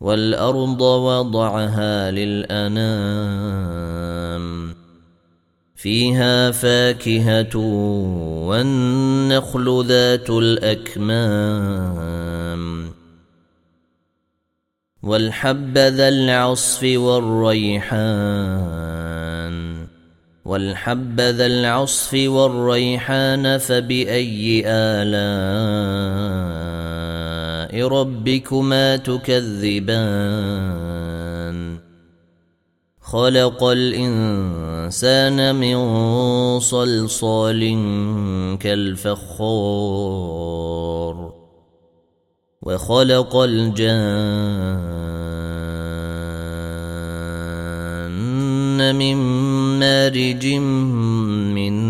والأرض وضعها للأنام فيها فاكهة والنخل ذات الأكمام والحب ذا العصف والريحان والحب ذا العصف والريحان فبأي الاء ربكما تكذبان. خلق الإنسان من صلصال كالفخار وخلق الجان من مارج من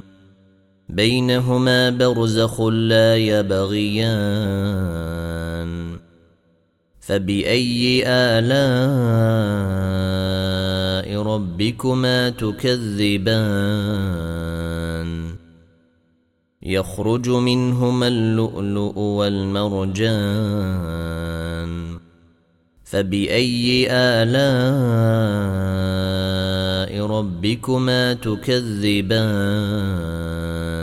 بينهما برزخ لا يبغيان. فبأي آلاء ربكما تكذبان؟ يخرج منهما اللؤلؤ والمرجان. فبأي آلاء ربكما تكذبان؟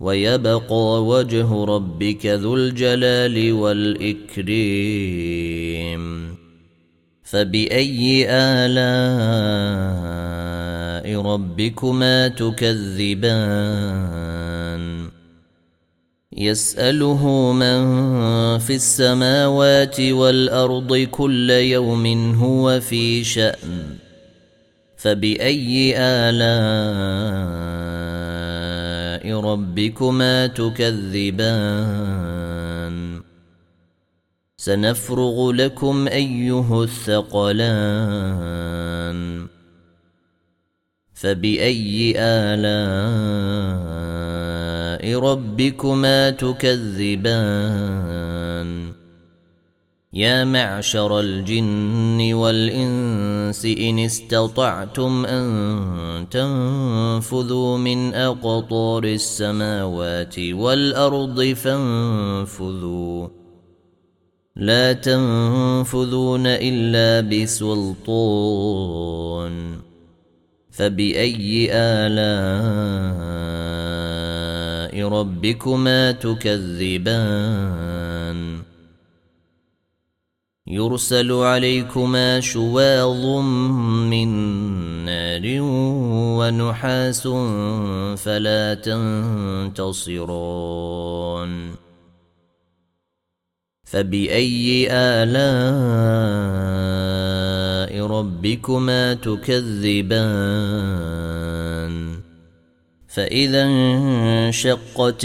ويبقى وجه ربك ذو الجلال والإكريم. فبأي آلاء ربكما تكذبان؟ يسأله من في السماوات والأرض كل يوم هو في شأن. فبأي آلاء ربكما تكذبان. سنفرغ لكم أيها الثقلان. فبأي آلاء ربكما تكذبان؟ يا معشر الجن والإنس إن استطعتم أن تنفذوا من أقطار السماوات والأرض فانفذوا. لا تنفذون إلا بسلطان. فبأي آلاء ربكما تكذبان؟ يرسل عليكما شواظ من نار ونحاس فلا تنتصرون. فبأي آلاء ربكما تكذبان؟ فإذا انشقت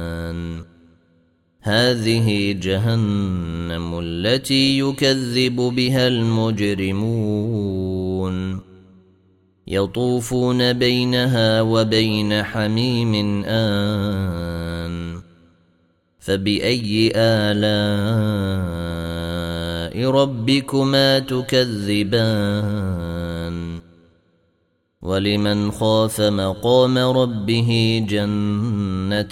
هذه جهنم التي يكذب بها المجرمون. يطوفون بينها وبين حميم آن. فبأي آلاء ربكما تكذبان؟ ولمن خاف مقام ربه جنتان.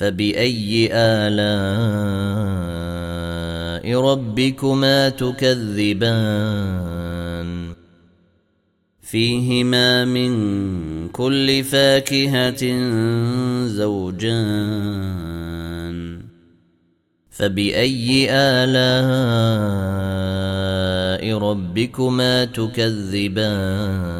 فبأي آلاء ربكما تكذبان؟ فيهما من كل فاكهة زوجان. فبأي آلاء ربكما تكذبان؟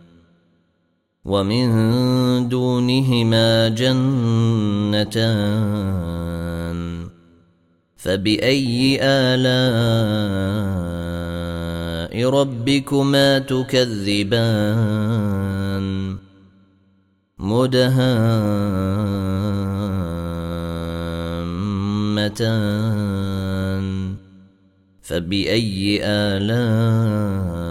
ومن دونهما جنتان فبأي آلاء ربكما تكذبان؟ مدهامتان. فبأي آلاء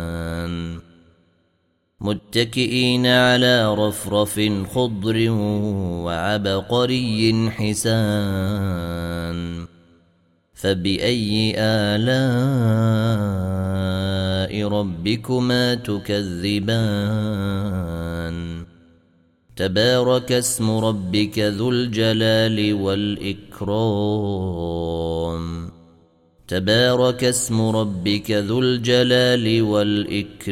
متكئين على رفرف خضر وعبقري حسان. فبأي آلاء ربكما تكذبان؟ تبارك اسم ربك ذو الجلال والإكرام. تبارك اسم ربك ذو الجلال والإكرام